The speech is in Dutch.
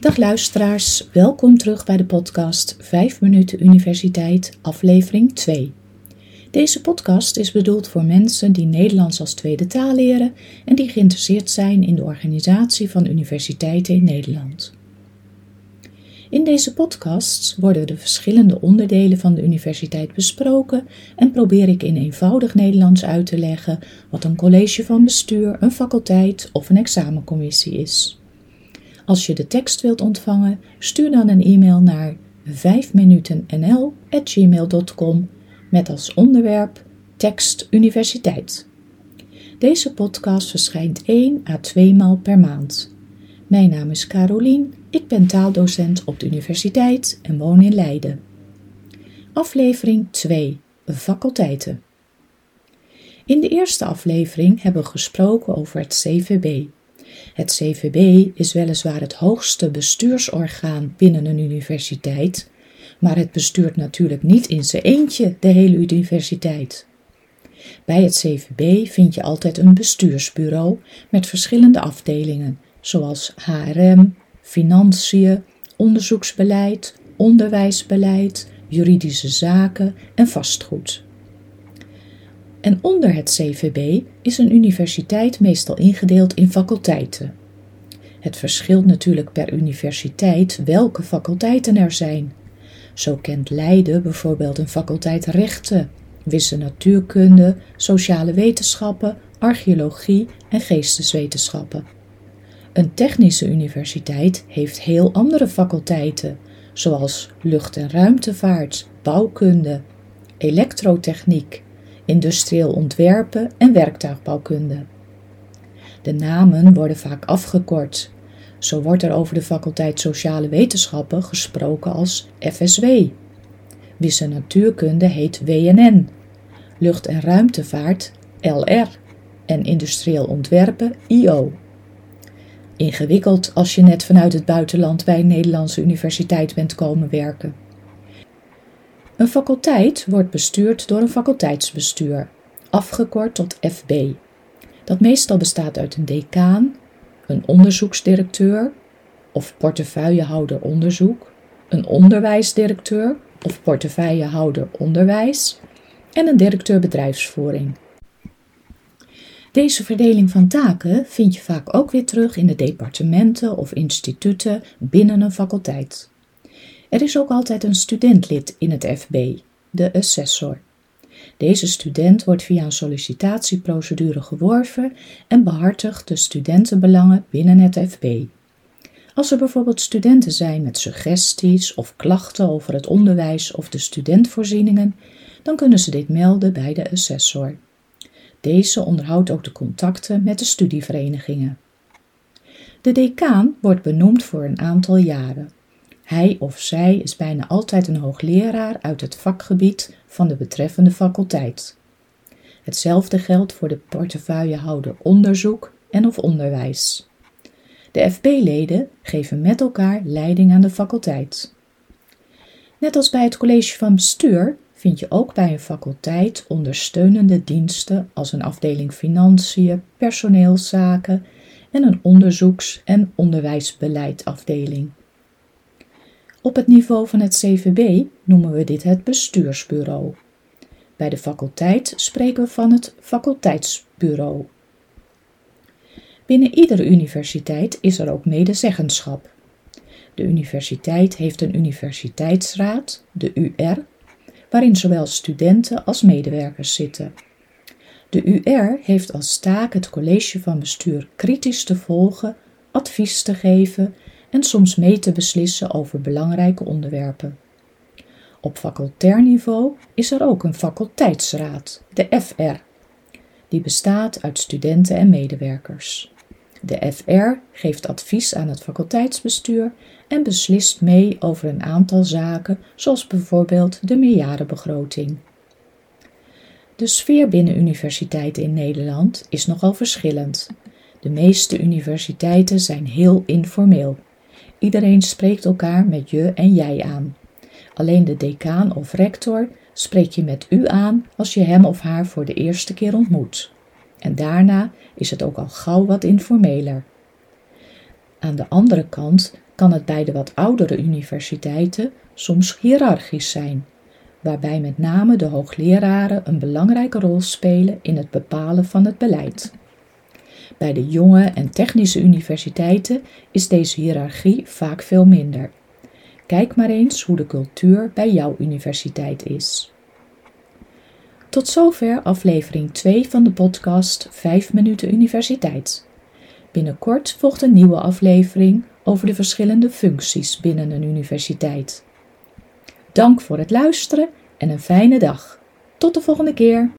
Dag luisteraars, welkom terug bij de podcast 5 minuten universiteit, aflevering 2. Deze podcast is bedoeld voor mensen die Nederlands als tweede taal leren en die geïnteresseerd zijn in de organisatie van universiteiten in Nederland. In deze podcasts worden de verschillende onderdelen van de universiteit besproken en probeer ik in eenvoudig Nederlands uit te leggen wat een college van bestuur, een faculteit of een examencommissie is. Als je de tekst wilt ontvangen, stuur dan een e-mail naar 5minutennl@gmail.com met als onderwerp tekst universiteit. Deze podcast verschijnt 1 à 2 maal per maand. Mijn naam is Carolien, ik ben taaldocent op de universiteit en woon in Leiden. Aflevering 2: Faculteiten. In de eerste aflevering hebben we gesproken over het CVB. Het CVB is weliswaar het hoogste bestuursorgaan binnen een universiteit, maar het bestuurt natuurlijk niet in zijn eentje de hele universiteit. Bij het CVB vind je altijd een bestuursbureau met verschillende afdelingen, zoals HRM, financiën, onderzoeksbeleid, onderwijsbeleid, juridische zaken en vastgoed. En onder het CVB is een universiteit meestal ingedeeld in faculteiten. Het verschilt natuurlijk per universiteit welke faculteiten er zijn. Zo kent Leiden bijvoorbeeld een faculteit rechten, wisse natuurkunde, sociale wetenschappen, archeologie en geesteswetenschappen. Een technische universiteit heeft heel andere faculteiten, zoals lucht- en ruimtevaart, bouwkunde, elektrotechniek, industrieel ontwerpen en werktuigbouwkunde. De namen worden vaak afgekort. Zo wordt er over de faculteit Sociale Wetenschappen gesproken als FSW. Wisse Natuurkunde heet WNN, Lucht- en Ruimtevaart LR en Industrieel Ontwerpen IO. Ingewikkeld als je net vanuit het buitenland bij een Nederlandse universiteit bent komen werken. Een faculteit wordt bestuurd door een faculteitsbestuur, afgekort tot FB, dat meestal bestaat uit een decaan, een onderzoeksdirecteur of portefeuillehouder onderzoek, een onderwijsdirecteur of portefeuillehouder onderwijs en een directeur bedrijfsvoering. Deze verdeling van taken vind je vaak ook weer terug in de departementen of instituten binnen een faculteit. Er is ook altijd een studentlid in het FB, de assessor. Deze student wordt via een sollicitatieprocedure geworven en behartigt de studentenbelangen binnen het FB. Als er bijvoorbeeld studenten zijn met suggesties of klachten over het onderwijs of de studentvoorzieningen, dan kunnen ze dit melden bij de assessor. Deze onderhoudt ook de contacten met de studieverenigingen. De decaan wordt benoemd voor een aantal jaren. Hij of zij is bijna altijd een hoogleraar uit het vakgebied van de betreffende faculteit. Hetzelfde geldt voor de portefeuillehouder onderzoek en of onderwijs. De FB-leden geven met elkaar leiding aan de faculteit. Net als bij het college van bestuur vind je ook bij een faculteit ondersteunende diensten als een afdeling financiën, personeelszaken en een onderzoeks- en onderwijsbeleidafdeling. Op het niveau van het CVB noemen we dit het bestuursbureau. Bij de faculteit spreken we van het faculteitsbureau. Binnen iedere universiteit is er ook medezeggenschap. De universiteit heeft een universiteitsraad, de UR, waarin zowel studenten als medewerkers zitten. De UR heeft als taak het college van bestuur kritisch te volgen, advies te geven en soms mee te beslissen over belangrijke onderwerpen. Op facultair niveau is er ook een faculteitsraad, de FR. Die bestaat uit studenten en medewerkers. De FR geeft advies aan het faculteitsbestuur en beslist mee over een aantal zaken, zoals bijvoorbeeld de meerjarenbegroting. De sfeer binnen universiteiten in Nederland is nogal verschillend. De meeste universiteiten zijn heel informeel. Iedereen spreekt elkaar met je en jij aan. Alleen de decaan of rector spreek je met u aan als je hem of haar voor de eerste keer ontmoet. En daarna is het ook al gauw wat informeler. Aan de andere kant kan het bij de wat oudere universiteiten soms hiërarchisch zijn, waarbij met name de hoogleraren een belangrijke rol spelen in het bepalen van het beleid. Bij de jonge en technische universiteiten is deze hiërarchie vaak veel minder. Kijk maar eens hoe de cultuur bij jouw universiteit is. Tot zover aflevering 2 van de podcast 5 minuten universiteit. Binnenkort volgt een nieuwe aflevering over de verschillende functies binnen een universiteit. Dank voor het luisteren en een fijne dag. Tot de volgende keer.